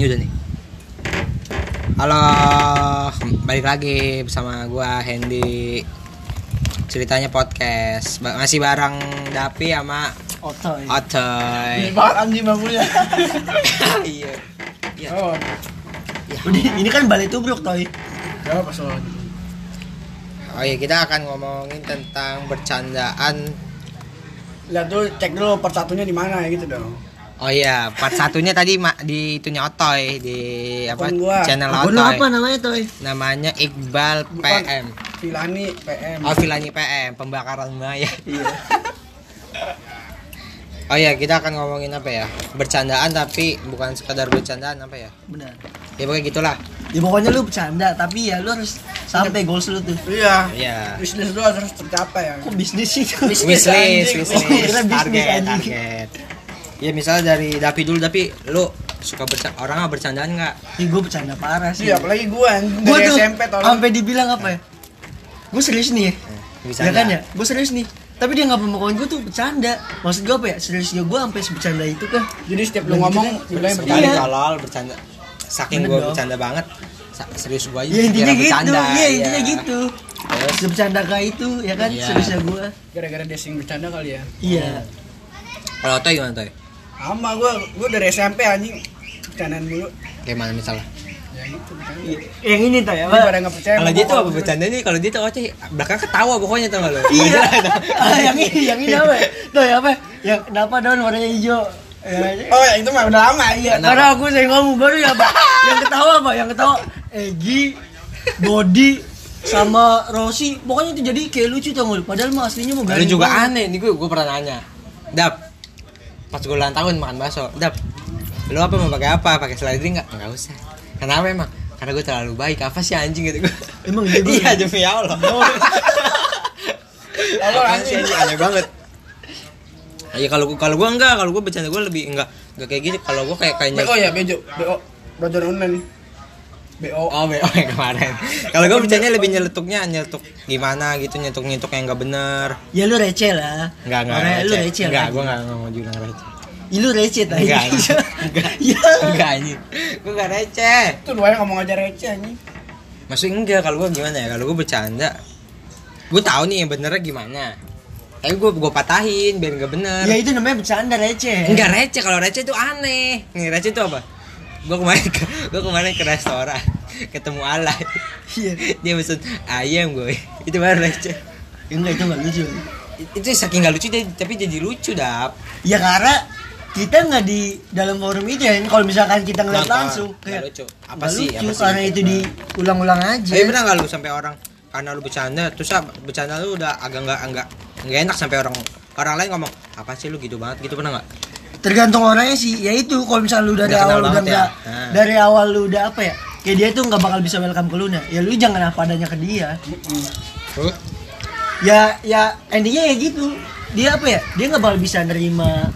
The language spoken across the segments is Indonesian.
Ini udah nih. Halo, balik lagi bersama gua Hendy. Ceritanya podcast. Ba- Masih bareng Dapi sama Otoy. Otoy. Ini banget anjing bangunnya. Iya. Iya. Oh. Ini, ini kan balai tubruk toy. Ya pas soal Oh iya, kita akan ngomongin tentang bercandaan. Lihat dulu cek dulu part satunya di mana ya gitu dong. Oh iya, part satunya tadi ma- di itunya Otoy di apa gua. channel Otoy. apa namanya toy? Namanya Iqbal Bukan. PM. Filani PM. Oh, Vilani PM, pembakaran Maya. Iya. Oh iya, kita akan ngomongin apa ya? Bercandaan tapi bukan sekadar bercandaan apa ya? Benar. Ya pokoknya gitulah. Ya pokoknya lu bercanda tapi ya lu harus sampai goals lu tuh. Iya. Iya. Bisnis lu harus tercapai ya. Kok bisnis sih? Oh, kira bisnis, target, target. Ya misalnya dari Dapi dulu, tapi lu suka berca orang nggak bercandaan nggak? Ih gue bercanda parah sih. Iya, apalagi Gue dari tuh SMP tolong. sampai dibilang apa ya? Gue serius nih ya. Bisa Ya kan ya? Gue serius nih. Tapi dia nggak pemakawan gue tuh bercanda. Maksud gue apa ya? Seriusnya gue sampai bercanda itu kan. Jadi setiap lu ngomong bilangnya bercanda. Iya. tolol bercanda. Saking gue bercanda banget, serius gue aja Ya intinya gitu. bercanda. Iya intinya iya. gitu. Terus? Dia bercanda kayak itu ya kan? Iya. Seriusnya gue. Gara-gara dia sering bercanda kali ya. Iya. Kalau Toy gimana Toy? Sama gua gua dari SMP anjing bercandaan dulu. Kayak mana misalnya? Ya gitu bercanda. Yang ini tuh ya. Pada nggak percaya. Kalau dia tuh apa kalau bercanda nih? Kalau dia tuh oceh belakang ketawa pokoknya gak lo? Iya. Ah, yang ini, yang ini apa? ya? Tuh ya apa? Yang kenapa daun warnanya hijau? Ya, Oh ya itu mah udah lama iya. Kenapa? karena aku saya ngomong baru ya apa? yang ketawa apa? Yang ketawa Egi, Body, sama Rosi. Pokoknya itu jadi kayak lucu tau gak lu? Padahal mah aslinya mau Lu garing juga banget. aneh nih gue gue pernah nanya. Dap, pas gue ulang tahun makan bakso. Dap, lu apa mau pakai apa? Pakai sliding nggak? Nggak usah. Kenapa emang? Karena gue terlalu baik. Apa sih anjing gitu gue? Emang iya, Bang? iya demi Allah. Apaan sih, anjing. aneh banget. Iya kalau kalau gue enggak, kalau gue bercanda gue lebih enggak enggak kayak gitu. Kalau gue kayak kayaknya BO ya Bejo. BO. Belajar online. BO. Oh, BO yang kemarin. Kalau gue bercanda lebih nyeletuknya nyeletuk gimana gitu, nyetuk-nyetuk yang enggak bener. Ya lu receh lah. Enggak, enggak. Makanya lu receh. receh Enggak, lah. gue enggak mau bilang receh. Ih, lu receh tadi. Enggak, enggak. Ya. Enggak anjing. Gue enggak receh. Itu lu aja ngomong aja receh anjing. Maksudnya enggak kalau gue gimana ya? Kalau gue bercanda gue tahu nih yang benernya gimana. Tapi gue gue patahin biar enggak bener. Ya itu namanya bercanda receh. Enggak receh, kalau receh itu aneh. Nih, receh itu apa? Gue kemarin ke, gue kemarin ke restoran ketemu Alay. Iya. Dia pesen ayam gue. Itu baru receh. Enggak itu enggak lucu. Itu saking gak lucu tapi jadi lucu dap. Ya karena kita nggak di dalam forum itu ya. Kalau misalkan kita ngeliat Nonton, langsung nggak kayak lucu. Apa nggak sih? lucu, Apa sih? karena itu diulang-ulang aja. Tapi pernah gak lu sampai orang karena lu bercanda terus ah, bercanda lu udah agak nggak enggak nggak enak sampai orang orang lain ngomong apa sih lu gitu banget gitu pernah nggak? Tergantung orangnya sih ya itu kalau misalnya lu dari Udah kenal awal udah ya? nggak Nah. dari awal lu udah apa ya kayak dia tuh nggak bakal bisa welcome ke lu nah ya lu jangan apa adanya ke dia Huh? ya ya endingnya ya gitu dia apa ya dia nggak bakal bisa nerima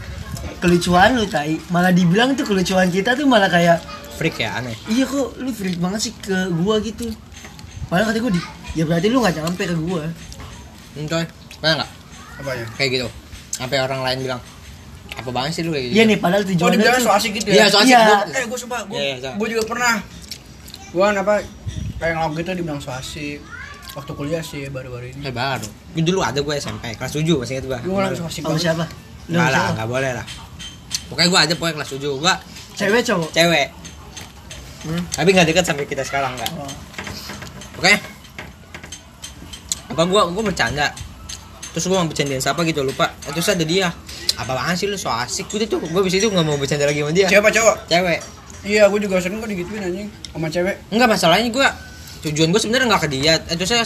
kelucuan lu tai malah dibilang tuh kelucuan kita tuh malah kayak Freak ya aneh. iya kok lu freak banget sih ke gua gitu padahal kata gua di ya berarti lu nggak nyampe ke gua Entoy, pernah nggak Apanya? kayak gitu? Sampai orang lain bilang apa banget sih lu kayak gitu? iya nih padahal Oh tujuannya dibilang tuh so asik gitu Iya, ya? so asik. Iya. Gua- Eh gue sumpah, gue Iya, iya, so. gue juga pernah Gue apa Kayak ngelog gitu dibilang so asik Waktu kuliah sih baru-baru ini Eh baru. Gue dulu ada gue SMP kelas 7 masih ingat gue. Gue ngelog so asik sama banget siapa lu Enggak lah, siapa? enggak boleh lah. Pokoknya gue ada pokoknya kelas 7 gue cewek cowok cewek. Hmm. Tapi nggak deket sampai kita sekarang enggak. Oh. Oke. Apa gua gua bercanda. Terus gua mau bercandain siapa gitu lupa. Eh, Terus ada dia. Apa banget sih lu so asik. Udah tuh gua bisa itu nggak mau bercanda lagi sama dia. Cewek apa cowok? Cewek. Iya gue juga sering kok digituin anjing Sama cewek Enggak masalahnya gua tujuan gua sebenarnya nggak ke dia. Eh, terus saya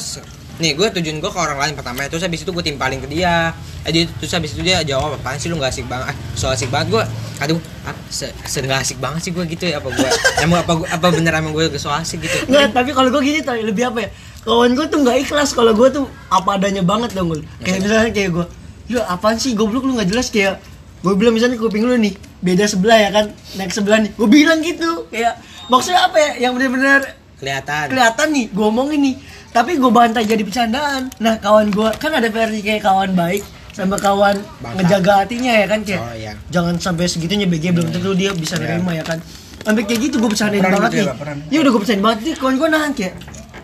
nih gue tujuan gue ke orang lain pertama terus habis itu gue timpalin ke dia eh, dia- terus habis itu dia jawab apaan sih lu nggak asik banget ah, so asik banget gue aduh ah, se, se asik banget sih gue gitu ya apa gue emang apa gua- apa bener emang gue so asik gitu Nggak, tapi kalau gue gini tuh lebih apa ya? Kawan gue tuh nggak ikhlas kalau gue tuh apa adanya banget dong gue. Kayak misalnya kayak gue, lu apaan sih? Goblok lu nggak jelas? Kayak gue bilang misalnya kuping lu nih beda sebelah ya kan naik sebelah nih. Gue bilang gitu kayak maksudnya apa ya? Yang benar-benar kelihatan. kelihatan nih gue omongin nih. Tapi gue bantai jadi bercandaan. Nah kawan gue kan ada versi kayak kawan baik sama kawan Bangka. ngejaga hatinya ya kan kayak Oh, iya. jangan sampai segitunya BG belum tentu dia bisa Iya. nerima ya kan. Sampai kayak gitu gue bercandain Baperan banget gitu ya, nih. Iya udah gue bercandain banget nih kawan gue nahan kayak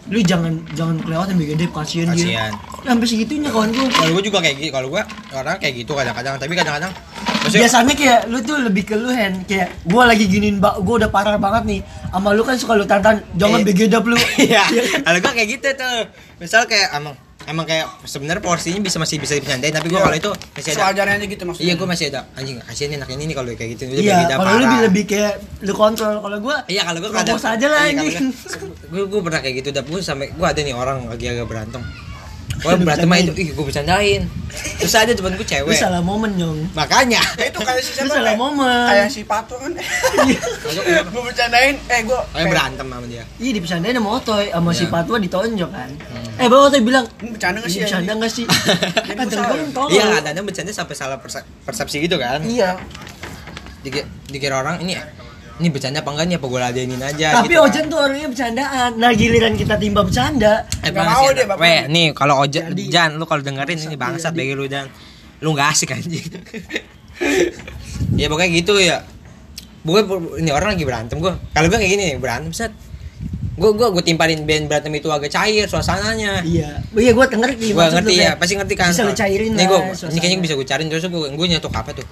lu jangan jangan kelewatan BGD kasihan dia. Sampai segitunya kawan gue Kalau gue juga kayak gitu, kalau gue orang kayak gitu kadang-kadang, tapi kadang-kadang maksudnya biasanya kayak lu tuh lebih ke lu hand kayak gue lagi giniin mbak gue udah parah banget nih sama lu kan suka lu tantan jangan Eh. BGD lu Iya, Iya kan? kalau gue kayak gitu tuh. Misal kayak emang emang kayak sebenarnya porsinya bisa masih bisa dibercandain, tapi gue Iya. kalau itu masih ada. Aja gitu maksudnya. Iya, gue masih ada anjing kasihan nih anak ini nih kalau kayak gitu. Udah iya beda kalau lu parah. lebih lebih kayak lu kontrol kalau gue Iya kalau gue Terobos aja lah, anjing. Gue gue pernah kayak gitu, tapi gue sampai gue ada nih orang lagi agak berantem. Lu berantem aja itu, bercandain. ih gue bercandain. Terus ada temen gue lu cewek. salah momen nyong Makanya. Ya, itu kayak si lu siapa? salah Kayak- momen Kayak si Pato kan. gue bercandain, eh gue Kayak berantem sama dia. Iya dipesandain sama Otoy sama si Iya. Patwa ditonjok kan. Eh Bang Otoy bilang, bercanda nggak "Ini sih? bercanda anjing?" nggak sih? Kan kan tolong. Iya, kadang bercanda sampai salah perse- persepsi gitu kan. Iya. Dikira, dikira orang ini ini bercanda apa enggak nih apa gue ladenin aja Tapi gitu kan. Ojan tuh orangnya bercandaan. Nah giliran kita timba bercanda, Eh, Nggak bang, mau ada- Bapak. Weh, nih kalau Ojan, Jadi. Jan, lu kalau dengerin ini bangsat bagi lu dan lu nggak asik anjing. ya pokoknya gitu ya. Gue ini orang lagi berantem gue. Kalau gue kayak gini nih, berantem set. Gue gue gue timpalin band berantem itu agak cair suasananya. iya. Oh iya gua ngerti. gue ngerti ya pasti ngerti kan Bisa lu cairin nih gue ini kayaknya bisa gue cariin terus gue gue nyetok apa tuh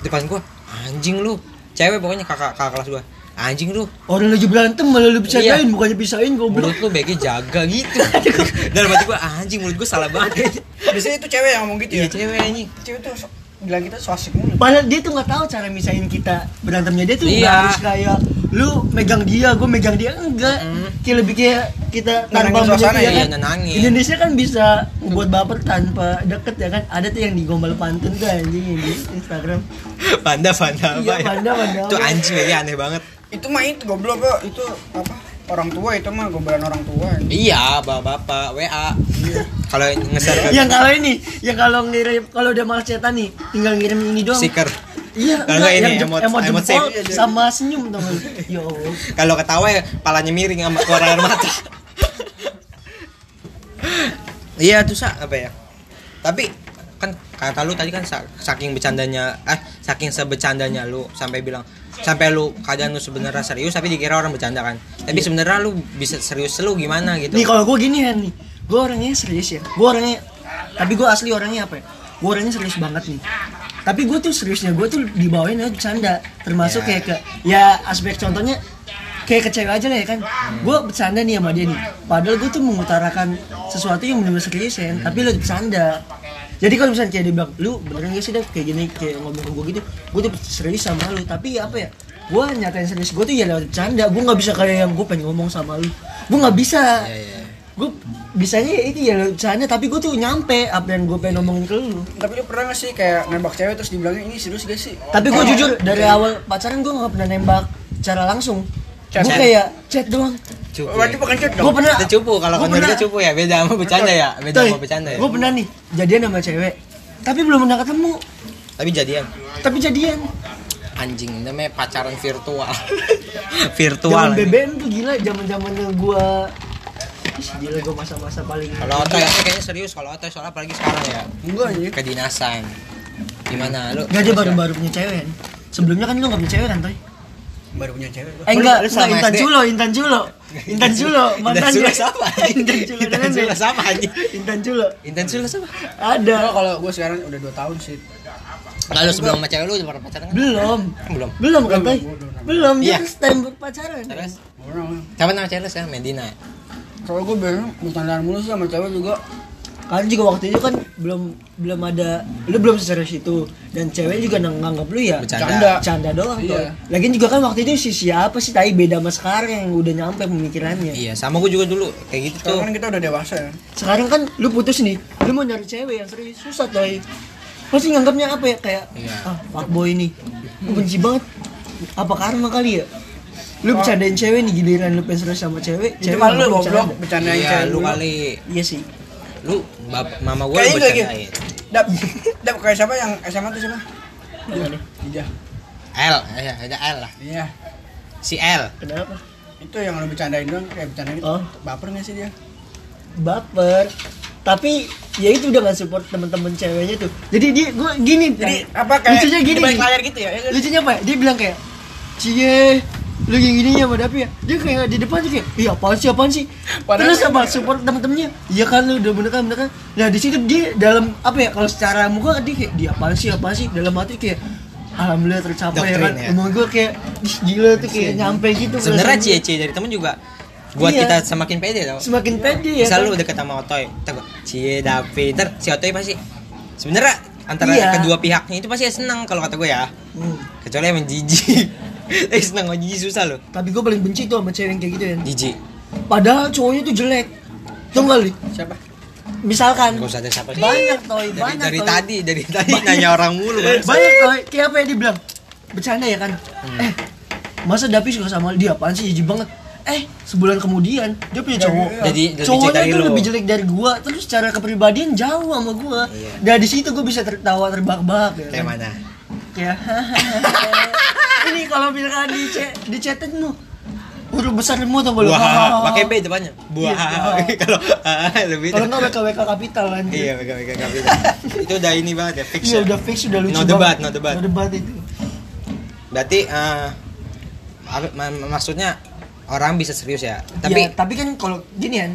depan gue anjing lu cewek pokoknya kakak kakak kelas gue anjing lu Orang lagi berantem malah lu bercandain Iya. bukannya pisahin goblok. mulut lu baiknya jaga gitu dalam hati gue anjing mulut gue salah banget Biasanya itu cewek yang ngomong gitu iya ya. cewek anjing Cewek tuh bilang kita so asik mulu. Padahal dia tuh nggak tahu cara misahin kita berantemnya dia tuh nggak Iya. harus kayak lu megang dia, gue megang dia enggak. Mm. Kayak lebih kayak kita tanpa suasana menyadari, ya, kan. nenangin. Indonesia kan bisa buat baper tanpa deket ya kan. Ada tuh yang digombal pantun tuh anjing yang di Instagram. panda panda apa Iya, ya panda, panda itu apa. anjing lagi aneh banget Itu mah itu goblok kok. Itu apa? Orang tua itu mah gombalan orang tua. iya bapak bapak wa kalau ngeser yang kalau ini, yang kalau ngirim kalau udah malas cetan nih, tinggal ngirim ini doang. stiker. Iya, Kalau nggak enggak, ini, yang emot- emot emot jempol sama senyum? Ya Allah. kalau ketawa ya palanya miring sama keluar air mata. Iya tuh sa apa ya? Tapi kan kata lu tadi kan sa- saking bercandanya eh saking sebecandanya lu sampai bilang sampai lu keadaan lu sebenarnya serius tapi dikira orang bercanda kan. Tapi sebenarnya lu bisa serius lu gimana gitu? Nih kalau gue gini kan nih, gue orangnya serius ya. Gue orangnya, tapi gue asli orangnya apa ya? Gue orangnya serius banget nih. Tapi gue tuh seriusnya gue tuh dibawain aja bercanda, termasuk Ya. kayak ke, ya aspek contohnya kayak ke cewek aja lah ya kan. Gue bercanda nih sama dia nih. Padahal gue tuh mengutarakan sesuatu yang benar-benar serius ya, tapi lo bercanda. Jadi kalau misalnya kayak dia bilang, lu beneran gak sih Dev kayak gini kayak ngomong ke gue gitu, gue tuh serius sama lu. Tapi ya apa ya? Gue nyatain serius gue tuh ya lewat bercanda. Gue nggak bisa kayak yang gue pengen ngomong sama lu. Gue nggak bisa Iya, iya. Gue bisanya ya itu ya caranya tapi gue tuh nyampe apa yang gue pengen ngomongin ke lu. Tapi lu pernah gak sih kayak nembak cewek terus dibilangnya ini serius gak sih? tapi gue jujur dari awal pacaran gue nggak pernah nembak secara langsung. Chat. gue kayak chat doang. Cupu Berarti bukan chat gue dong. pernah itu cupu kalau pernah- gue cupu ya beda sama bercanda ya beda sama bercanda ya. gue pernah nih jadian sama cewek. Tapi belum pernah ketemu. Tapi jadian. Tapi jadian. Anjing namanya pacaran virtual. Virtual zaman. BBM tuh gila zaman zamannya gue gila gue masa-masa paling kalau otoy otoy kayaknya serius kalau otoy soalnya apalagi sekarang ya Enggak anjir. kedinasan gimana lu Gak dia baru-baru punya cewek kan sebelumnya kan lu gak punya cewek kan Toy? Baru punya cewek. Eh enggak, lu enggak sama Intan? Julo, Intan Julo. Intan Julo, mantan Intan Julo dia. siapa? Intan Julo, Intan dengan Julo dia. siapa, anjing? Intan Julo. Intan lu sama Ada. Kalau gue sekarang udah 2 tahun sih. kalau sebelum sama cewek lu udah pernah pacaran kan Belum. belum Belum kan, Toy? belum, dia Iya. time pacaran. terus siapa nama cewek lu sekarang Medina kalau gue biasanya bercandaan mulu sama cewek juga. Kan juga waktu itu kan belum belum ada lu belum serius itu dan cewek juga nganggap lu ya Bercanda. canda doang Iya. Toy. Lagian juga kan waktu itu si siapa sih tapi beda sama sekarang yang udah nyampe pemikirannya. iya sama gue juga dulu kayak gitu tuh Sekarang kan kita udah dewasa ya. Sekarang kan lu putus nih, lu mau nyari cewek yang serius susah Toy. Pasti nganggapnya apa ya kayak Iya. ah fuckboy nih. Gue benci banget. Apa karma kali ya? Lu bercandain cewek nih giliran lu pengen serius sama cewek, Itu cewek malu lu goblok bercanda. bercandain iya cewek lu kali Iya sih. lu bap, mama gue Kayaknya bercandain Dap, dap kayak siapa yang SMA tuh siapa? Gimana? Iya. L ya ada L lah Iya. si L Kenapa? Itu yang lu bercandain doang kayak bercandain gitu. Oh. Baper gak sih dia? Baper. Tapi ya itu udah gak support temen-temen ceweknya tuh. Jadi dia gua gini. Jadi apa kayak lucunya gini. layar gitu ya? ya? Lucunya apa? ya? Dia bilang kayak Cie, lu yang gininya sama Dapi ya dia kayak di depan tuh kayak iya apaan sih apaan sih Padahal terus kan apa support temen-temennya iya kan lu udah bener kan bener kan nah di situ dia dalam apa ya kalau secara muka dia kayak dia apaan sih apaan sih dalam hati kayak alhamdulillah tercapai ya kan Doktrin ya. emang gue kayak "Ih, gila tuh kayak nyampe gitu sebenarnya cie-cie dari temen juga buat Iya. kita semakin pede tau semakin pede ya misal kan? lu deket sama Otoy gua cie Davi ntar si Otoy pasti sebenarnya antara Iya. kedua pihaknya itu pasti senang kalau kata gue ya Hmm. kecuali emang jijik eh senang sama jijik susah loh. Tapi gue paling benci tuh sama cewek yang kayak gitu ya. Jijik padahal cowoknya tuh jelek. Tuh nggak li Siapa? misalkan. Gak usah ada siapa sih. Banyak toy. Dari, banyak dari toy. tadi dari tadi nanya orang mulu Bang. banyak toy. Kayak apa ya dibilang bercanda ya kan? Eh masa Dapi suka sama dia? Apaan sih jijik banget? Eh sebulan kemudian dia punya cowok. Jadi- cowoknya lu. lebih jelek dari gua. Terus secara kepribadian jauh sama gua. Iya. dari situ gua bisa tertawa terbahak-bahak ya kayak kan? mana? Kayak ini kalau misalkan di chat di chatin lu huruf besar semua tuh kalau buah. Pakai B depannya. Buah. Iya. kalau ah, lebih. Kalau nggak WK WK kapital kan iya megang megang kapital itu udah ini banget ya fix iya ya. udah fix udah lucu No debat, no debat. no debat itu. Berarti eh, ma- maksudnya orang bisa serius ya? Tapi Ya, tapi kan kalau gini kan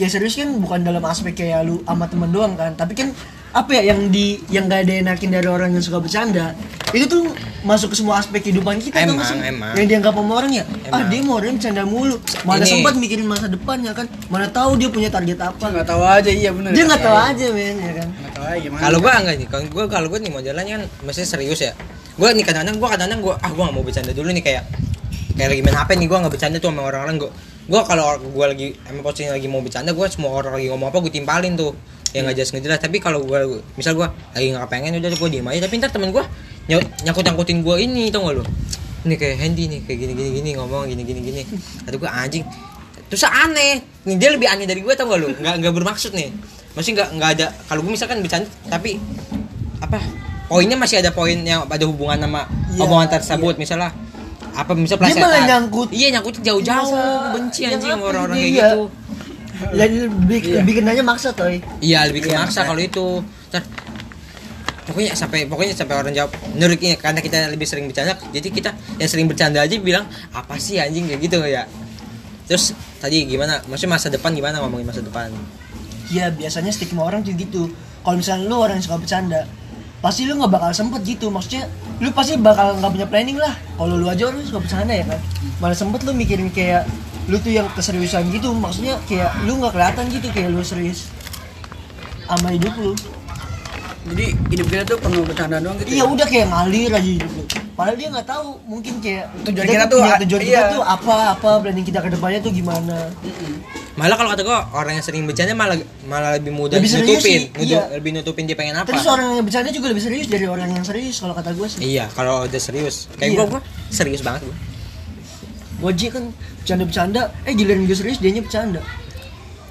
ya serius kan bukan dalam aspek kayak lu sama temen doang kan. Tapi kan apa ya yang di yang gak ada enakin dari orang yang suka bercanda itu tuh masuk ke semua aspek kehidupan kita Emang, emang. yang dianggap sama orang ya ah Emang. dia mau orang bercanda mulu mana Ini- sempat mikirin masa depannya kan mana tahu dia punya target apa Nggak tahu aja iya bener. dia nggak tahu aja men ya kan Nggak tahu aja gimana. kalau gua enggak nih kalau gua kalau gua nih modelannya kan mesti serius ya gua nih kadang-kadang gua kadang-kadang gua ah gua nggak mau bercanda dulu nih kayak kayak lagi main HP nih gua nggak bercanda tuh sama orang-orang gua gua kalau gua lagi emang posisinya lagi mau bercanda gua semua orang lagi ngomong apa gua timpalin tuh yang nggak jelas nggak jelas. Tapi kalau gua misal gua lagi nggak pengen udah gua diem aja. Tapi ntar temen gua nyangkut nyangkutin gua ini tau gak lu? Ini kayak Handy nih kayak gini gini gini ngomong gini gini gini kata gua anjing. Terus aneh. Nih dia lebih aneh dari gue tau gak lu? Nggak nggak bermaksud nih. Masih nggak nggak ada kalau gue misalkan bercanda tapi apa poinnya masih ada poin yang ada hubungan sama Iya, omongan tersebut. misalnya apa misal Dia malah nyangkut. iya nyangkut jauh-jauh. Benci anjing sama orang-orang kayak iya. gitu jadi lebih Iya. lebih kenanya maksa toy. Iya lebih Iya, maksa kalau itu. Ntar, pokoknya sampai pokoknya sampai orang jawab menurut ini karena kita lebih sering bercanda jadi kita yang sering bercanda aja bilang apa sih anjing? Kayak gitu ya. Terus tadi gimana? Maksudnya masa depan gimana ngomongin masa depan? Ya biasanya stigma orang tuh gitu. Kalau misalnya lu orang yang suka bercanda pasti lu nggak bakal sempet gitu. Maksudnya lu pasti bakal nggak punya planning lah. Kalau lu aja orang suka bercanda ya kan? Malah sempet lu mikirin kayak lu tuh yang keseriusan gitu maksudnya kayak lu nggak kelihatan gitu kayak lu serius sama hidup lu. Jadi hidup kita tuh penuh bercanda doang gitu. iya udah kayak ngalir aja hidup lu. Padahal dia nggak tahu mungkin kayak Tujuan kita tuh, ah, tujuan iya. kita tuh apa apa planning kita ke depannya tuh gimana. Malah kalau kata gua orang yang sering bercanda malah malah lebih mudah Lebih nutupin. sih, iya. lebih nutupin dia pengen apa? Terus orang yang bercanda juga lebih serius dari orang yang serius kalau kata gue sih. Iya kalau udah serius. Kayak Iya. gua gua serius banget gua Wajib kan bercanda-bercanda, eh giliran gue serius dianya bercanda.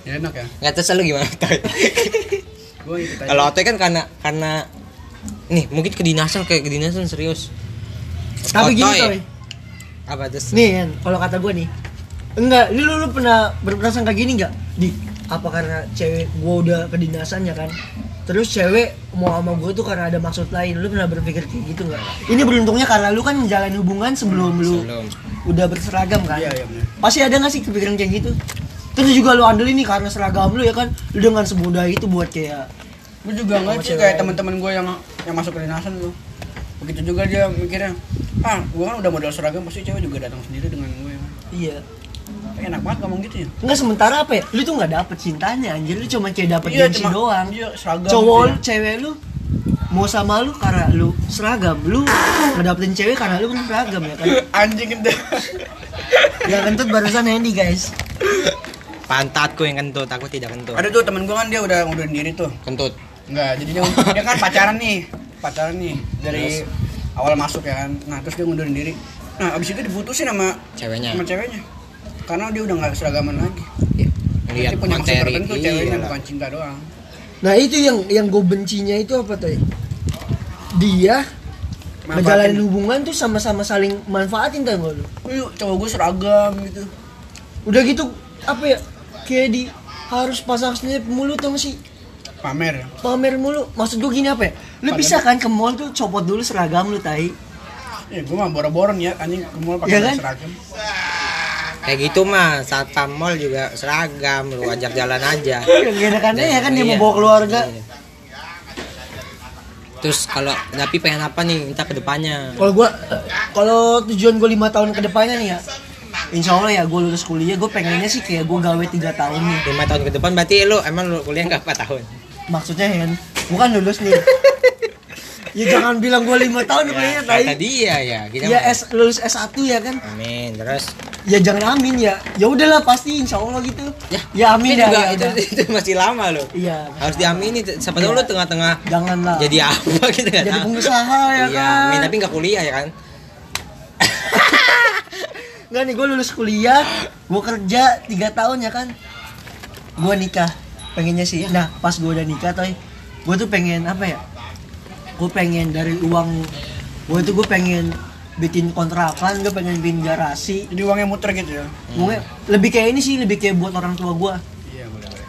Ya enak ya. nggak tahu lu gimana Toy? Kalau Otoy kan karena karena nih mungkin kedinasan kayak kedinasan serius Tapi gini coy, apa terus nih kalau kata gue nih, enggak, lu, lu pernah berperasaan kayak gini nggak? Di apa karena cewek gue udah kedinasan ya kan? Terus cewek mau sama gue tuh karena ada maksud lain. Lu pernah berpikir kayak gitu nggak? Ini beruntungnya karena lu kan menjalani hubungan sebelum lu Sebelum. udah berseragam kan? Iya, iya. Pasti ada nggak sih kepikiran kayak gitu? Terus juga lu andel ini karena seragam lu ya kan? Lu dengan semudah itu buat kayak Gue juga nggak sih cewek kayak teman-teman gue yang yang masuk ke dinasan tuh. Begitu juga dia mikirnya, ah gue kan udah modal seragam pasti cewek juga datang sendiri dengan gue. iya. Enak banget ngomong gitu ya. Enggak sementara apa ya? Lu tuh nggak dapet cintanya anjir, lu cuma kayak dapet Iya, gengsi cuma- doang. iya, seragam Cowok gitu lu, cewek lu mau sama lu karena lu seragam, lu ngedapetin cewek karena lu kan seragam ya kan. Anjing itu. Yang kentut barusan Handy guys. pantatku yang kentut aku tidak kentut Ada tuh temen gue kan dia udah ngundurin diri tuh. kentut Enggak, jadi dia, dia kan pacaran nih, pacaran nih dari awal masuk ya kan. Nah terus dia ngundurin diri. Nah abis itu diputusin sama ceweknya sama ceweknya. Karena dia udah nggak seragaman lagi. lihat Dia punya materi tertentu ceweknya iyalah. bukan cinta doang. Nah itu yang yang gue bencinya itu apa tuh? Dia ngejalanin hubungan tuh sama-sama saling manfaatin tau gak lu? Yuk, cowok gue seragam gitu. Udah gitu apa ya? Kayak di harus pasang snap mulu tau gak sih? Pamer. Pamer mulu. Maksud gue gini apa ya? Lu Padahal- bisa kan ke mall tuh copot dulu seragam lu tai. Ya gua mah boro-boro nih ya anjing ke mall pakai Iya kan? seragam. Kayak gitu mah, saat mall juga seragam, lu ajak jalan aja. Kegiatannya ya kan dia mau Iya. bawa keluarga. Iya. Terus kalau tapi pengen apa nih minta ke depannya? Kalau gua kalau tujuan gua lima tahun ke depannya nih ya. Insya Allah ya gue lulus kuliah gue pengennya sih kayak gue gawe tiga tahun nih lima tahun ke depan berarti lu emang lu kuliah nggak 4 tahun? maksudnya Hen bukan lulus nih ya jangan bilang gue lima tahun kuliahnya kata tai dia ya, kita ya S, lulus S1 ya kan Amin. Terus ya jangan amin ya. Ya udahlah pasti insya Allah gitu. Ya, ya amin itu ya, juga ya itu, udah. itu masih lama loh. iya. Harus diamini siapa tahu lu tengah-tengah janganlah. jadi apa gitu nggak jadi pengusaha ya Iya, kan? amin, tapi nggak kuliah ya kan? Nggak nih gue lulus kuliah gue kerja tiga tahun ya kan? Gue nikah pengennya sih. Nah pas gue udah nikah toy gue tuh pengen apa ya? Gue pengen dari uang gue tuh gue pengen bikin kontrakan gue pengen bikin garasi Jadi uangnya muter gitu ya. gue lebih kayak ini sih lebih kayak buat orang tua gue Iya boleh boleh.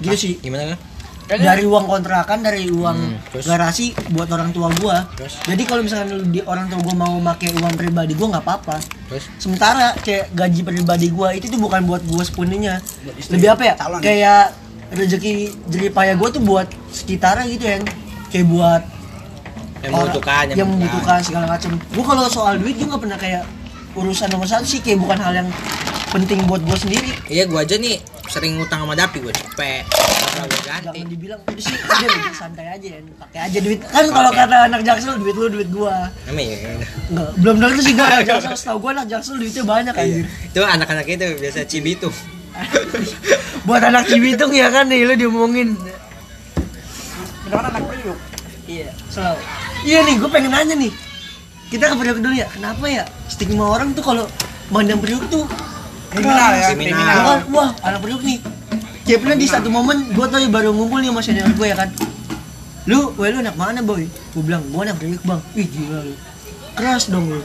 gitu sih Gimana kan? dari uang kontrakan dari uang Hmm, terus? garasi buat orang tua gua Terus? jadi kalau misalkan di orang tua gua mau pakai uang pribadi gua nggak apa-apa Terus sementara kayak gaji pribadi gua itu tuh bukan buat gua sepenuhnya lebih apa ya Calon. kayak rezeki jeripaya gua tuh buat sekitarnya gitu ya kayak buat yang orang membutuhkan, yang membutuhkan segala macam gua kalau soal duit gua nggak pernah kayak urusan nomor satu sih kayak bukan hal yang penting buat gua sendiri Iya, gua aja nih sering utang sama Dapi, gua cepet. Kalau gua ganti. jangan dibilang itu sih udah udah santai aja ya pakai aja duit kan kalau kata anak jaksel duit lu duit gua Namanya ya. udah. Enggak, belum denger sih anak jaksel setahu gua anak jaksel duitnya banyak anjir Itu anak-anak itu biasa cibitu. buat anak Cibitung ya kan nih lu diomongin Beneran kan anak priuk. iya selalu iya nih gua pengen nanya nih kita ke Priok dulu ya kenapa ya stigma orang tuh kalau mandang Priok tuh Kriminal ya, Kriminal. Bukan, wah anak Priok nih kayak pernah di satu momen gua tuh baru ngumpul nih sama senior gue ya kan lu, weh lu anak mana boy? Gue bilang, gua anak Priok bang Wih gila lu Keras dong lu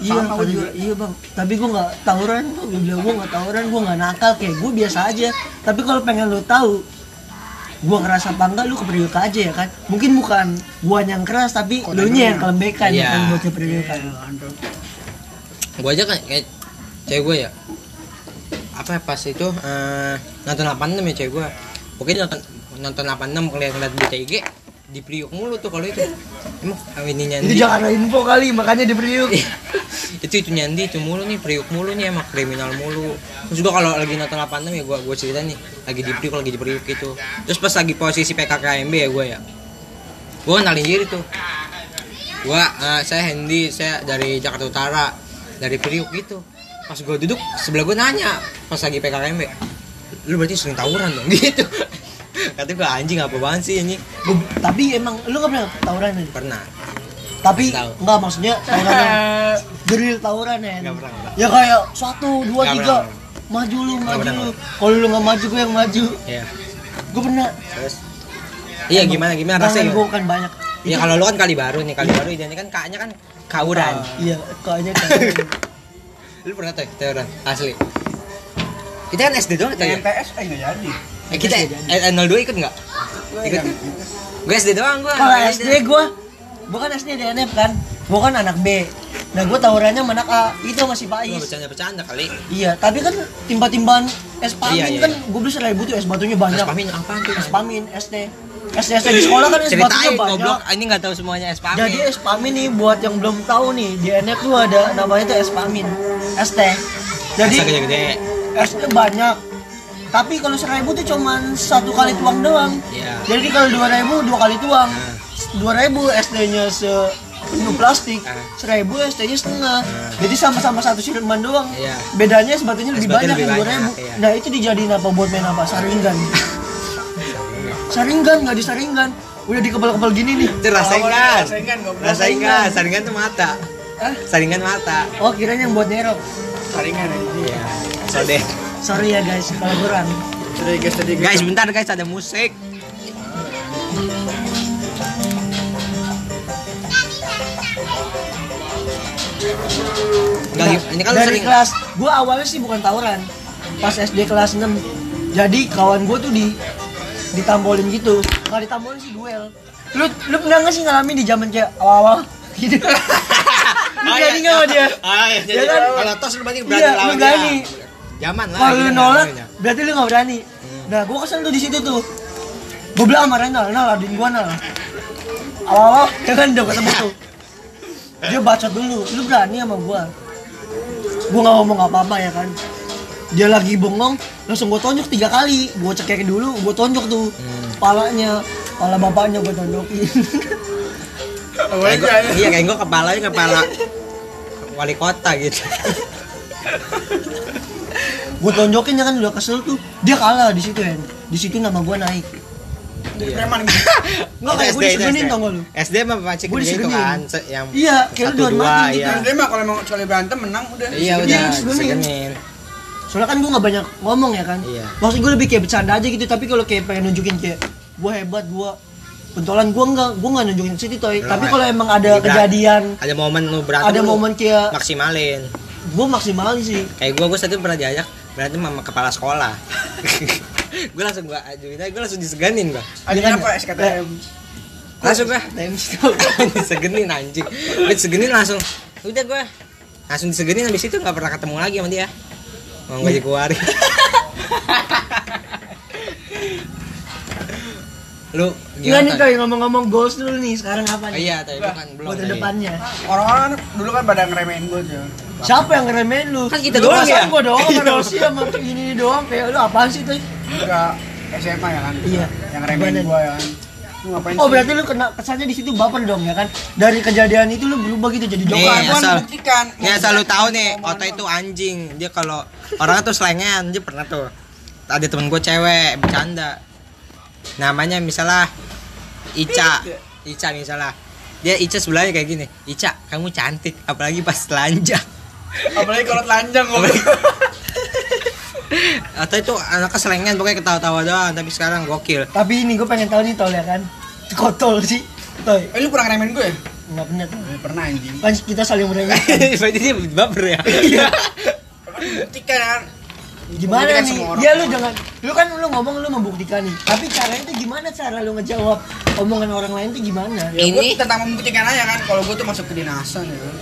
Iya, Sama juga. iya bang. Tapi gua nggak tawuran, gua bilang gua nggak tawuran, gua nggak nakal, kayak gua biasa aja. Tapi kalau pengen lu tahu, gua ngerasa apa enggak, lu ke Priok aja ya kan. Mungkin bukan gua yang keras, tapi lu nya yang kelembekan Iya. ya kan buat ke Priok kan. Gua aja kan kayak cewek gua ya. Apa ya, pas itu eh, nonton 86 ya cewek gua. Dia nonton nonton 86 ngeliat-ngeliat berita IG di Priuk mulu tuh kalau itu. Emang ininya Itu jangan info kali, makanya di Priok. itu itu nyandi itu mulu nih priuk mulu nih emang kriminal mulu. Terus gua kalau lagi nonton 86 ya gua gua cerita nih lagi di priuk lagi di priuk gitu. Terus pas lagi posisi PKKMB ya gua ya gua kenalin diri tuh. Gua eh, saya Hendy saya dari Jakarta Utara dari priuk gitu. Pas gua duduk sebelah gua nanya pas lagi PKKMB lu berarti sering tawuran dong? Gitu kata gua anjing apa banget sih ini tapi emang lu nggak pernah tawuran nih? pernah Tapi enggak maksudnya tawuran yang drill tawuran ya. Nggak pernah. Ya kayak satu, dua, Nggak tiga, pernah. maju lu, maju pernah, lu. Kalau lu nggak maju, gue yang maju. ya Gue pernah. terus iya gimana gimana rasanya gue kan banyak. Ya kalau lu kan kali baru nih, kali baru identik kan kaknya kan kauran. Iya, kayaknya kan. Lu pernah tuh tawuran asli. Kita kan SD doang tuh ya. TNTS eh nggak jadi. Eh, kita eh, 02 ikut nggak? Ikut. Gue SD doang gua. Kalau SD gue, gue kan SD DNF kan. Gue kan anak B. Nah gue tawurannya sama anak A. Itu masih Gua Pais. bercanda-bercanda kali. Iya, tapi kan timba-timbaan es pamin Iya, iya, kan iya. gue beli seribu tuh es batunya banyak. Es pamin apaan tuh? Es pamin, SD. SD SD di sekolah kan es batunya Ceritain banyak. goblok. Ini nggak tahu semuanya es pamin. Jadi es pamin nih buat yang belum tahu nih di NF tuh ada namanya tuh es pamin, teh. Jadi gede-gede. esnya banyak. Tapi kalau seribu tuh cuman satu kali tuang doang. Iya. Jadi kalau dua ribu dua kali tuang. Nah. Dua ribu SD-nya se penuh plastik, Ah. seribu SD-nya setengah. Jadi sama-sama satu siluman doang. Iya. Bedanya es batunya lebih banyak lebih yang dua ribu. iya. Nah itu dijadiin apa buat main apa? Saringan. Saringan nggak disaringan. Udah dikebal-kebal gini nih. Itu rasaingan. Rasaingan, goblok. Rasaingan. Saringan tuh mata. Hah? Saringan mata. Oh kiranya yang buat nerok. Saringan aja. Iya. Sode. Sorry ya guys kalau kurang. Sudah guys tadi Guys, bentar guys ada musik. Enggak, ini kan dari sering kelas gua awalnya sih bukan tawuran. Pas SD kelas 6. Jadi kawan gua tuh di ditampolin gitu. Nggak ditampolin sih duel. Lu lu pernah nggak sih ngalamin di zaman kayak awal-awal gitu? Lu berani nggak sama dia? Ah, iya, jadi Ya kan? kalau tos lu berarti berani Iya, lawan lu berani. dia. Zaman lah. Kalau lu nolak, berarti lu gak berani. Nah, gua kesel tuh di situ tuh. Gua bilang sama Renal, Renal adin gua nal. Awal-awal, ya kan udah ketemu tuh. Dia bacot dulu, lu berani sama gua. Gua gak ngomong apa-apa ya kan. Dia lagi bengong, langsung gua tonjok tiga kali. Gua cekekin dulu, gua tonjok tuh. Palanya, pala bapaknya gua tonjokin. Kayak gua- Iya kayak gua kepalanya kepala wali kota gitu. gua tonjokin ya kan udah kesel tuh. Dia kalah di situ ya. Di situ nama gua naik. Preman gitu. Nggak kayak gua SD, disegenin SD. tau gak lu? SD mah pancing Gua gitu disegenin. kan, yang Iya, kayak lu satu dua mati gitu. iya. Dan dia mah kalau emang sekali berantem menang udah. Iya Iya, udah disegenin. segenin. Soalnya kan gue gak banyak ngomong ya kan Iya. Maksud gue lebih kayak bercanda aja gitu Tapi kalau kayak pengen nunjukin kayak Gue hebat, gue Pentolan gue enggak Gue gak nunjukin ke situ toy Lu Tapi nggak- kalau emang ada kejadian Ada momen lu berantem Ada momen kayak maksimalin. Gue maksimalin sih Kayak gua gua satu pernah diajak berantem sama kepala sekolah. gua langsung gua ajuin aja, gua langsung diseganin gua. Ada Iya kan? apa SKTM? Langsung gua Times tuh disegenin anjing. Gua disegenin langsung. Udah gua langsung disegenin habis itu nggak pernah ketemu lagi sama dia. Mau gak dikeluarin. Lu Iya nih toy ngomong-ngomong goals dulu nih Sekarang apa Oh, nih? iya, Toy, itu kan belum. Buat tadi. depannya Orang-orang kan dulu kan pada ngeremehin gue tuh. Siapa yang ngeremehin lu? Kan kita Lu doang ya? Gue doang Iya. sama Rosi sama ini doang Kayak lu apaan sih toy? Enggak SMA ya kan? Iya. Yang remehin Gimana? gue ya kan. Lu ngapain Oh sih? berarti lu kena kesannya di situ baper dong ya kan? Dari kejadian itu lu berubah gitu jadi Nih, joker. Gua asal- membuktikan. Nih asal lu tahu nih, Ota itu anjing. Dia kalau orang tuh selengean, dia pernah tuh. Ada temen gue cewek bercanda. Namanya misalnya Ica. Ica misalnya. Dia Ica sebelahnya kayak gini. Ica, kamu cantik, apalagi pas telanjang. Apalagi kalau telanjang Apalagi-. Atau itu anaknya selengean pokoknya ketawa-tawa doang, tapi sekarang gokil. Tapi ini gue pengen tahu nih tol ya kan? Kotol sih. Toy, Eh lu pernah ngeremehin gue ya? enggak pernah tuh. Eh, Pernah anjing. Kan kita saling meremehkan. Berarti dia baper ya. Iya. Buktikan kan. Gimana Membuktikan nih? orang. Ya lu jangan lu kan lu ngomong lu membuktikan nih. Tapi caranya itu gimana cara lu ngejawab omongan orang lain tuh gimana? Ya, gue Ini- tentang membuktikan aja kan kalau gue tuh masuk ke dinasan ya kan.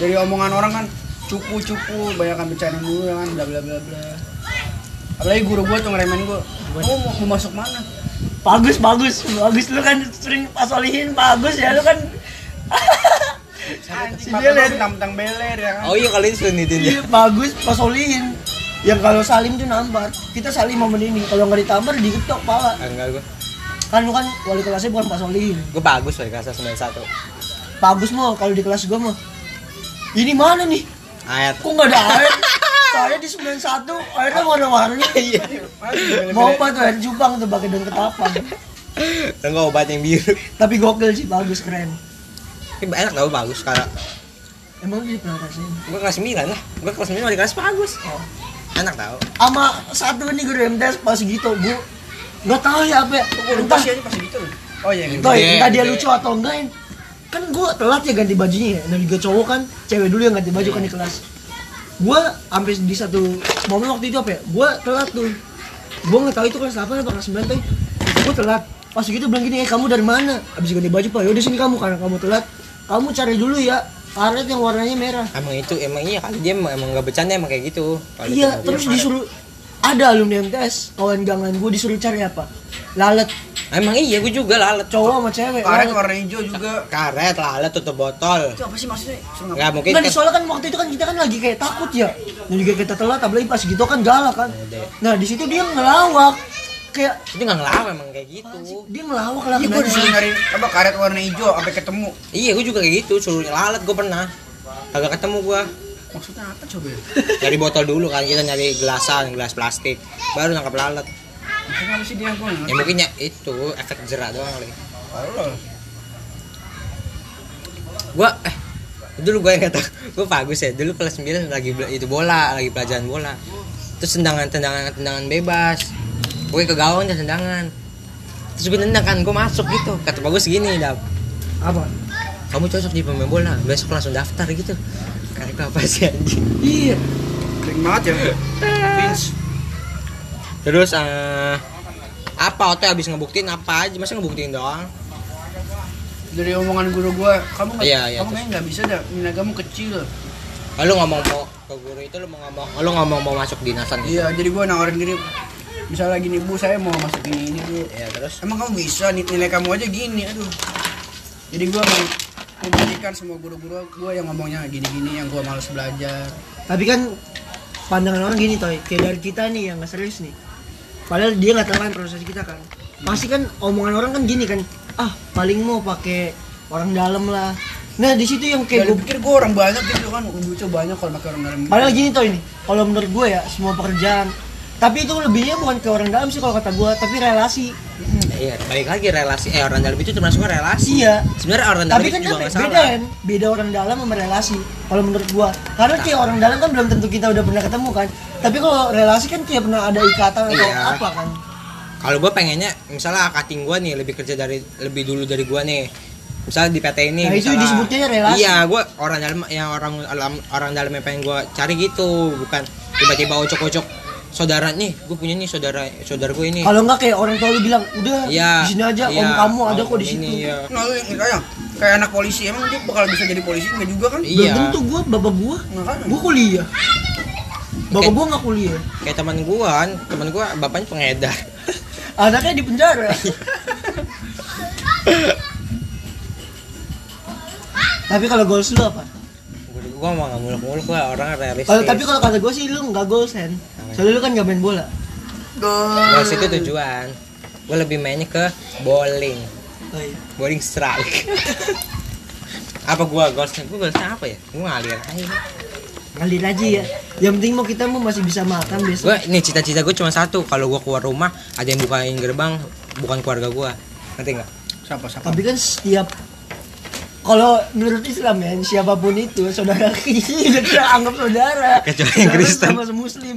Dari omongan orang kan cupu-cupu, banyak kan bercanda dulu ya kan bla bla bla bla. Apalagi guru gue tuh ngeremehin gue. Kamu mau, mau masuk mana? Bagus bagus bagus lu kan sering pasolihin bagus ya lu kan. Anjing, Si Beler. tentang beler ya kan. Oh iya ini sunitin dia. Iya bagus pasolihin. Yang kalau salim tuh nampar, kita saling momen ini. Kalau nggak ditampar diketok pala. Enggak gue. Kan lu kan wali kelasnya bukan pasolihin. Gue bagus loh kelas 91. Bagus mau kalau di kelas gua mah. Ini mana nih? Ayat. Kok nggak ada air? Saya di 91 airnya warna-warni. Iya. Mau apa tuh Jepang tuh pakai daun ketapang. Enggak obat yang biru. Tapi gokil sih, bagus keren. Tapi enak tau bagus karena Emang dia pernah rasain? gue kelas 9 lah. Gue kelas 9 di kelas bagus. Oh. Enak tau. Sama satu nih guru MTS pas gitu, gua nggak tahu ya apa ya. Gue Entah, sih pas gitu. Oh iya gitu. Toy, Gede, entah dia gede. lucu atau enggak ya. Kan gua telat ya ganti bajunya ya. Dan juga cowok kan, cewek dulu yang ganti baju kan di kelas. Gua sampai di satu momen waktu itu apa ya? Gua telat tuh. Gua nggak tahu itu kelas 8 apa kelas 9 tuh. Gua telat. Pas gitu bilang gini, eh kamu dari mana? Abis ganti baju pak, yaudah sini kamu karena kamu telat. Kamu cari dulu ya karet yang warnanya merah. Emang itu emang iya kali dia emang, emang gak bercanda emang kayak gitu. Iya, dia- terus disuruh ada alumni MTS, kawan gangan gue disuruh cari apa? Lalat Emang iya gue juga lalat. cowok sama cewek. Karet lalat. warna hijau juga. Karet lalat tutup botol. Itu apa sih maksudnya? Enggak mungkin Enggak, kan soalnya kan waktu itu kan kita kan lagi kayak takut ya. Dan juga kita telat, apalagi pas gitu kan galak kan. Iya, Nah di situ dia ngelawak, kayak itu nggak ngelawan emang kayak gitu. dia ngelawak lah Iya gue disuruh nyari apa karet warna hijau sampai ketemu. Iya gue juga kayak gitu suruh lalat gue pernah. Kagak ketemu gue. Maksudnya apa coba ya? Nyari botol dulu kan kita nyari gelasan, gelas plastik. Baru nangkap lalat. Maksudnya apa sih dia gue Ya mungkin ya itu efek jerak doang kali. Gua eh dulu gue yang kata gue bagus ya dulu kelas 9 lagi itu bola lagi pelajaran bola terus tendangan tendangan tendangan bebas gue ke gawang dan tendangan terus gue nendang kan gue masuk gitu kata bagus gini dap apa? kamu cocok di pemain bola besok langsung daftar gitu karena apa sih anjing Iya. Kering banget ya. Vince. terus eh apa Ote habis ngebuktiin apa aja masa ngebuktiin doang dari omongan guru gua kamu nggak Iya, iya, kamu nggak bisa dah nilai kamu kecil Oh, lu ngomong mau ke guru itu lu mau ngomong lu ngomong mau masuk dinasan gitu. iya jadi gua nawarin diri misalnya gini bu saya mau masuk ini ini bu Ya, terus emang kamu bisa nih nilai kamu aja gini aduh jadi gua mau membuktikan semua guru-guru gua yang ngomongnya gini-gini yang gua malas belajar Tapi kan pandangan orang gini toy, kayak dari kita nih yang nggak serius nih. Padahal dia nggak tahu kan proses kita kan. Pasti kan omongan orang kan gini kan, ah paling mau pakai orang dalam lah. Nah di situ yang kayak kayak gue gue pikir gua orang banyak gitu kan duitnya banyak kalau pakai orang dalam gitu. Padahal gini toh ini, kalau menurut gue ya semua pekerjaan. Tapi itu lebihnya bukan ke orang dalam sih kalau kata gue, tapi relasi. iya balik lagi relasi eh orang dalam itu termasuk relasi Iya. sebenarnya orang dalam Tapi itu kan juga nggak beda kan, beda orang dalam sama relasi. Kalau menurut gua, karena kayak orang dalam kan belum tentu kita udah pernah ketemu kan. Tapi kalau relasi kan kayak pernah ada ikatan atau Iya. apa kan. kalau gue pengennya misalnya cutting gue nih lebih kerja dari lebih dulu dari gue nih misalnya di PT ini Nah, itu misalnya- disebutnya relasi. iya gue orang dalam yang orang dalam orang dalam yang pengen gue cari gitu bukan tiba-tiba ocok-ocok saudara nih gue punya nih saudara saudara gue ini Kalau enggak kayak orang tua lu bilang, udah Iya, di sini aja, iya, om kamu ada kok di ini, situ. iya. Nah, lu yang kayak kayak anak polisi emang dia bakal bisa jadi polisi enggak juga kan? Belum Iya. tentu gua, bapak gua, Makanya. gua kuliah. Bapak gua nggak kuliah. kayak teman gue kan teman gue bapaknya pengedar Anaknya di penjara. tapi kalau goals lu apa? Gue mau nggak muluk-muluk gue orang realistis Kalau tapi kalau kata gua sih lu nggak goals kan. Soalnya lu kan nggak main bola. goals itu tujuan gue lebih mainnya ke bowling Oh, iya. bowling strike apa gue goalsnya gue goalsnya apa ya gue ngalir aja Ngalir aja ya. Yang penting mau kita mau masih bisa makan besok. gue ini cita-cita gue cuma satu kalau gue keluar rumah ada yang bukain gerbang bukan keluarga gue ngerti nggak Siapa siapa? Tapi kan setiap kalau menurut Islam ya siapa pun itu saudara kita kita anggap saudara. Kecuali yang Kristen. sama Muslim.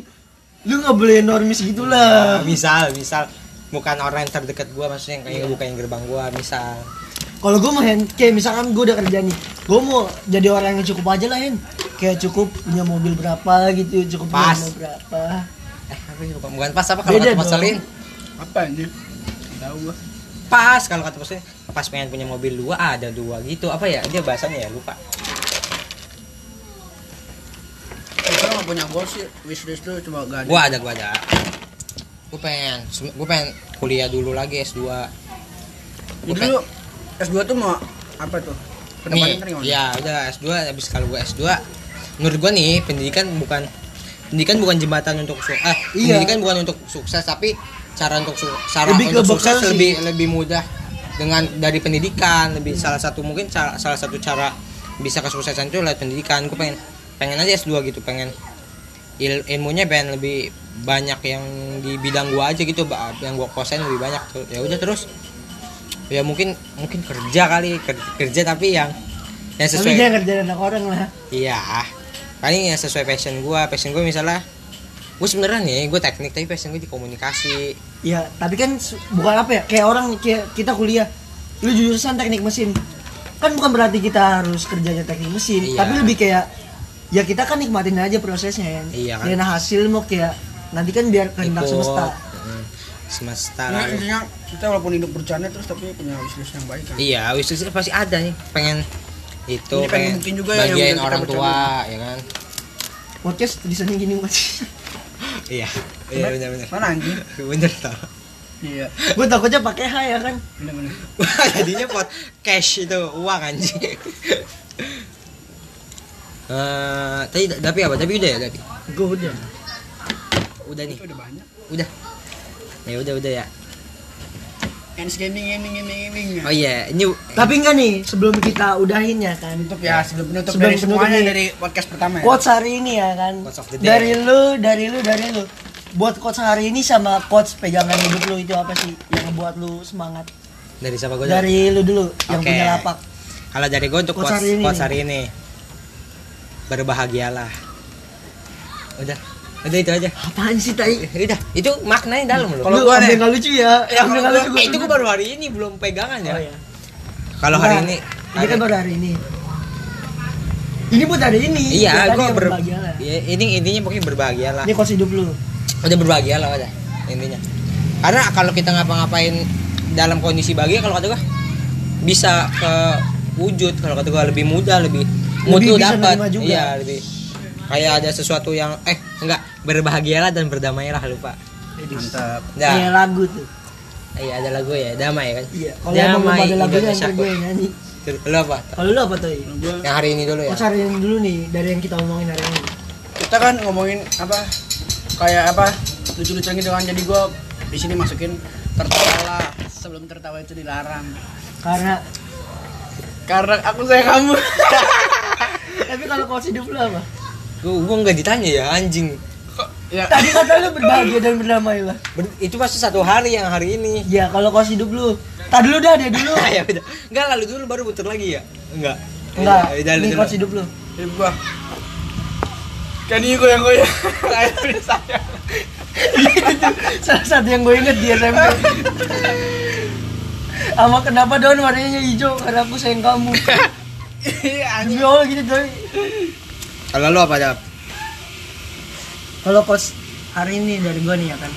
Lu nggak boleh normis gitulah. misal misal bukan orang yang terdekat gue maksudnya yang kayak bukain gerbang gue misal Kalau gue mau Hen, kayak misalkan gue udah kerja nih, gue mau jadi orang yang cukup aja lah Hen. Kayak cukup punya mobil berapa gitu, cukup punya Pas. mobil berapa. eh apa ya bukan, bukan pas apa kalau Beda kata Mas dong. Salin Apa ini? Tahu gua. Pas kalau kata Salin pas pengen punya mobil dua ada dua gitu apa ya dia bahasanya ya lupa Kita nggak punya goals sih, wishlist tuh cuma gak ada. gue ada gue ada gue pengen gue pengen kuliah dulu lagi S2 Gua Jadi lu S2 tuh mau apa tuh? nih kan ya udah S2 habis kalau gue S2 menurut gue nih pendidikan bukan pendidikan bukan jembatan untuk su ah Iya. pendidikan bukan untuk sukses tapi cara untuk cara Lebih untuk sukses sih. lebih lebih mudah dengan dari pendidikan. Lebih salah satu mungkin salah, salah satu cara bisa kesuksesan itu lewat pendidikan. Gue pengen pengen aja S2 gitu pengen il, ilmunya pengen lebih banyak yang di bidang gua aja gitu yang gua kuasain lebih banyak ya udah terus. Ya mungkin mungkin kerja kali ker- kerja tapi yang yang Tapi sesuai dia kerja anak orang lah. iya. Paling yang sesuai passion gua. Passion gua misalnya gue sebenarnya nih gue teknik tapi passion gue di komunikasi Iya, tapi kan bukan apa ya, kayak orang kayak kita kuliah, lu jurusan teknik mesin, kan bukan berarti kita harus kerjanya teknik mesin, Iya. tapi lebih kayak ya kita kan nikmatin aja prosesnya kan. Iya kan. Dan hasil mau kayak nanti kan biar kehendak semesta. mm, semesta Nah, lalu intinya kita walaupun hidup bercanda terus tapi punya wishlist yang baik kan. iya wishlist pasti ada nih pengen itu Ini pengen pengen juga yang bagian kita orang bercanda. tua ya kan Podcast tulisannya gini mas. iya iya benar benar Mana anjing? bener tau Iya, Gue takutnya pakai H ya kan. bener-bener. Wah, jadinya pot cash itu uang anjing. Eh, tadi tapi apa? Tapi udah ya, tapi. Gue udah. Udah nih. Udah banyak. Udah. Ya udah udah ya. Ends gaming gaming gaming gaming. Oh iya, ini Tapi enggak nih, sebelum kita udahin ya kan. Penutup ya, sebelum penutup Sebelum dari penutup semuanya nih. dari podcast pertama ya. Quotes hari ini ya kan. Quotes of the day. Dari lu, dari lu, dari lu. Buat quotes hari ini sama quotes pegangan hidup lu itu apa sih yang ngebuat lu semangat? dari siapa gue? Dari lu dulu yang Oke. punya lapak. Kalau dari gue untuk Quotes quotes, hari ini quotes hari ini. Berbahagialah. Udah. Udah itu aja. Apaan sih tai? Udah, itu maknanya dalam loh. Kalau Lu gua ambil nih- nggak lucu ya? Ya, ambil kalau nggak gua- lucu. gua Eh, itu seneng. baru hari ini belum pegangan ya. Oh iya. Kalau hari Enggak, ini Ini kan baru hari ini. Ini buat hari ini. Iya, yang ber berbahagia lah. ya, ini intinya pokoknya berbahagialah. Ini quotes hidup lu. udah berbahagia lah udah intinya karena kalau kita ngapa-ngapain dalam kondisi bahagia kalau kata gua bisa ke wujud kalau kata gue lebih mudah lebih mood Lebih lu bisa dapat iya lebih kayak ada sesuatu yang eh enggak berbahagialah dan berdamailah lupa mantap nah Kayak lagu tuh. iya ada lagu ya damai kan Iya. Kalau belum ada lagunya Indonesia ntar gue yang nyanyi. lu apa Kalau lu apa tuh? yang hari ini dulu ya Oh, cari yang dulu nih dari yang kita omongin hari ini. kita kan ngomongin apa kayak apa lucu-lucuan gitu kan jadi gua di sini masukin tertawa sebelum tertawa itu dilarang Karena karena aku sayang kamu tapi kalau kau hidup lu apa? Gua gua nggak ditanya ya anjing Kok- ya Tadi kata lu berbahagia dan berdamai lah. Ber- itu pasti satu hari yang hari ini Ya kalau kau hidup lu. Tadi dulu dah dia dulu. ya udah enggak lalu dulu baru putar lagi ya enggak Enggak. Ya Ini kau hidup lu. hidup gua kan ini goyang goyang saya saya Salah satu yang gue inget di SMP. Sama kenapa daun warnanya hijau? Karena aku sayang kamu. iya Demi Allah gitu coy. Kalau lu apa dap Kalau kos hari ini dari gue nih ya kan.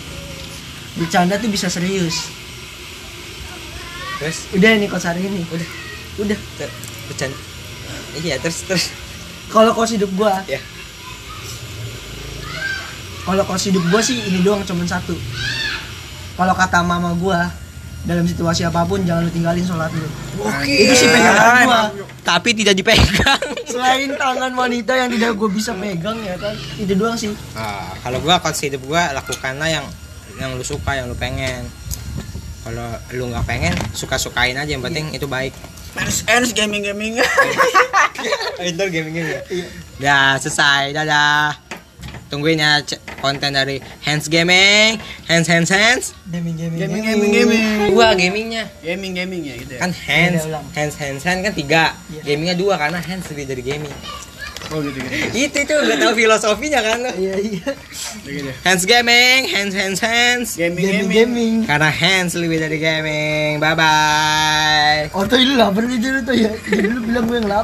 Bercanda tuh bisa serius. terus Udah nih kos hari ini. udah Udah. ter- bercanda iya terus terus Kalau kos hidup gua, ya kalau kos hidup gua sih ini doang cuman satu. Kalau kata mama gua dalam situasi apa pun jangan lu tinggalin sholat lu. oke Itu sih pegangan gua. tapi tidak dipegang Selain tangan wanita yang tidak gua bisa pegang ya kan. Itu doang sih. Ah, kalau gua konsep hidup gua lakukanlah yang yang lu suka, yang lu pengen. Kalau lu nggak pengen, suka-sukain aja yang penting itu baik. Ends gaming gaming Inter gaming ya. Ya, selesai. Dadah. Tungguin ya konten dari Hands Gaming, Hands Hands Hands. Gaming gaming gaming gaming gaming Dua gamingnya. gaming gaming ya gitu ya Kan hands, hands hands hands kan tiga. Iya. Gamingnya dua karena hands lebih dari gaming. oh gitu gitu Itu itu udah tahu filosofinya kan lo. Iya iya. gitu Hands Gaming, hands hands hands. gaming Gaming gaming gaming. Karena hands lebih dari gaming. Bye bye. Oh tuh lu lapar nih dulu tuh ya. Jadi lu bilang gue yang lapar.